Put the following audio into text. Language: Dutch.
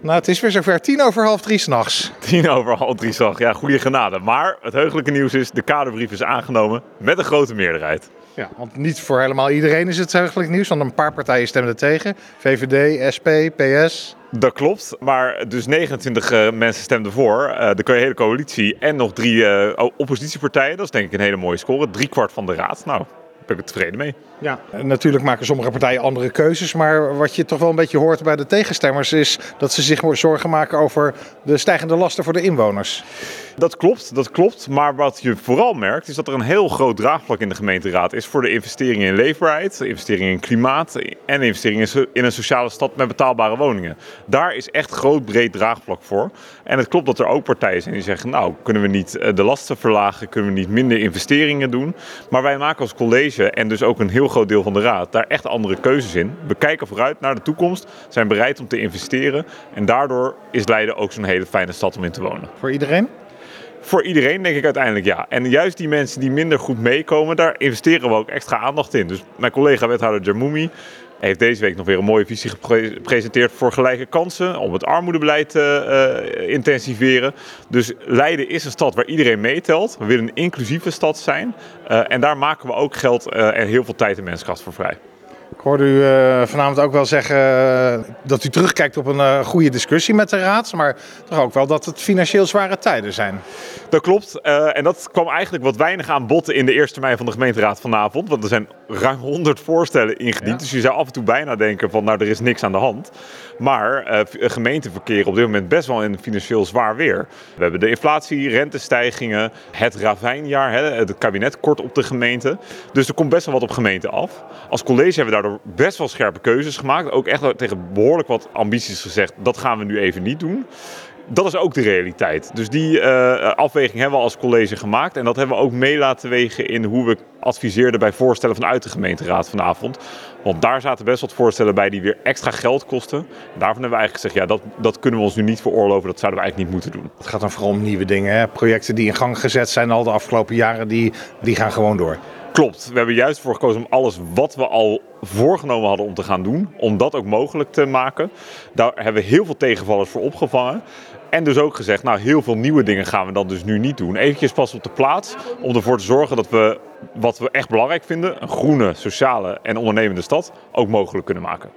Nou, het is weer zover tien over half drie s'nachts. Tien over half drie zag. Ja, goede genade. Maar het heugelijke nieuws is, de kaderbrief is aangenomen met een grote meerderheid. Ja, want niet voor helemaal iedereen is het heugelijk nieuws, want een paar partijen stemden tegen. VVD, SP, PS. Dat klopt, maar dus 29 uh, mensen stemden voor. Uh, de hele coalitie en nog drie uh, oppositiepartijen. Dat is denk ik een hele mooie score. Drie kwart van de raad. Nou, ben ik tevreden mee. Ja, natuurlijk maken sommige partijen andere keuzes. Maar wat je toch wel een beetje hoort bij de tegenstemmers is dat ze zich zorgen maken over de stijgende lasten voor de inwoners. Dat klopt, dat klopt. Maar wat je vooral merkt is dat er een heel groot draagvlak in de gemeenteraad is voor de investeringen in leefbaarheid, investeringen in klimaat en investeringen in een sociale stad met betaalbare woningen. Daar is echt groot breed draagvlak voor. En het klopt dat er ook partijen zijn die zeggen, nou kunnen we niet de lasten verlagen, kunnen we niet minder investeringen doen. Maar wij maken als college en dus ook een heel groot deel van de raad daar echt andere keuzes in. We kijken vooruit naar de toekomst, zijn bereid om te investeren en daardoor is Leiden ook zo'n hele fijne stad om in te wonen. Voor iedereen? Voor iedereen denk ik uiteindelijk ja. En juist die mensen die minder goed meekomen, daar investeren we ook extra aandacht in. Dus mijn collega wethouder Jarmoumi heeft deze week nog weer een mooie visie gepresenteerd voor gelijke kansen. Om het armoedebeleid te uh, intensiveren. Dus Leiden is een stad waar iedereen meetelt. We willen een inclusieve stad zijn. Uh, en daar maken we ook geld en heel veel tijd en menskracht voor vrij. Ik hoorde u uh, vanavond ook wel zeggen uh, dat u terugkijkt op een uh, goede discussie met de Raad. Maar toch ook wel dat het financieel zware tijden zijn. Dat klopt. en dat kwam eigenlijk wat weinig aan bod in de eerste termijn van de gemeenteraad vanavond. Want er zijn ruim 100 voorstellen ingediend. Ja. Dus je zou af en toe bijna denken van nou er is niks aan de hand. Maar gemeenten verkeren op dit moment best wel in financieel zwaar weer. We hebben de inflatie, rentestijgingen, het ravijnjaar, hè, het kabinet kort op de gemeente. Dus er komt best wel wat op gemeenten af. Als college hebben we best wel scherpe keuzes gemaakt. Ook echt tegen behoorlijk wat ambities gezegd. Dat gaan we nu even niet doen. Dat is ook de realiteit. Dus die uh, afweging hebben we als college gemaakt. En dat hebben we ook mee laten wegen in hoe we adviseerden bij voorstellen vanuit de gemeenteraad vanavond. Want daar zaten best wat voorstellen bij die weer extra geld kosten. Daarvan hebben we eigenlijk gezegd, ja, dat, dat kunnen we ons nu niet veroorloven. Dat zouden we eigenlijk niet moeten doen. Het gaat dan vooral om nieuwe dingen. Hè? Projecten die in gang gezet zijn al de afgelopen jaren, die, die gaan gewoon door. Klopt. We hebben juist voor gekozen om alles wat we al voorgenomen hadden om te gaan doen, om dat ook mogelijk te maken. Daar hebben we heel veel tegenvallers voor opgevangen. En dus ook gezegd, nou heel veel nieuwe dingen gaan we dan dus nu niet doen. Eventjes pas op de plaats om ervoor te zorgen dat we wat we echt belangrijk vinden, een groene, sociale en ondernemende stad, ook mogelijk kunnen maken.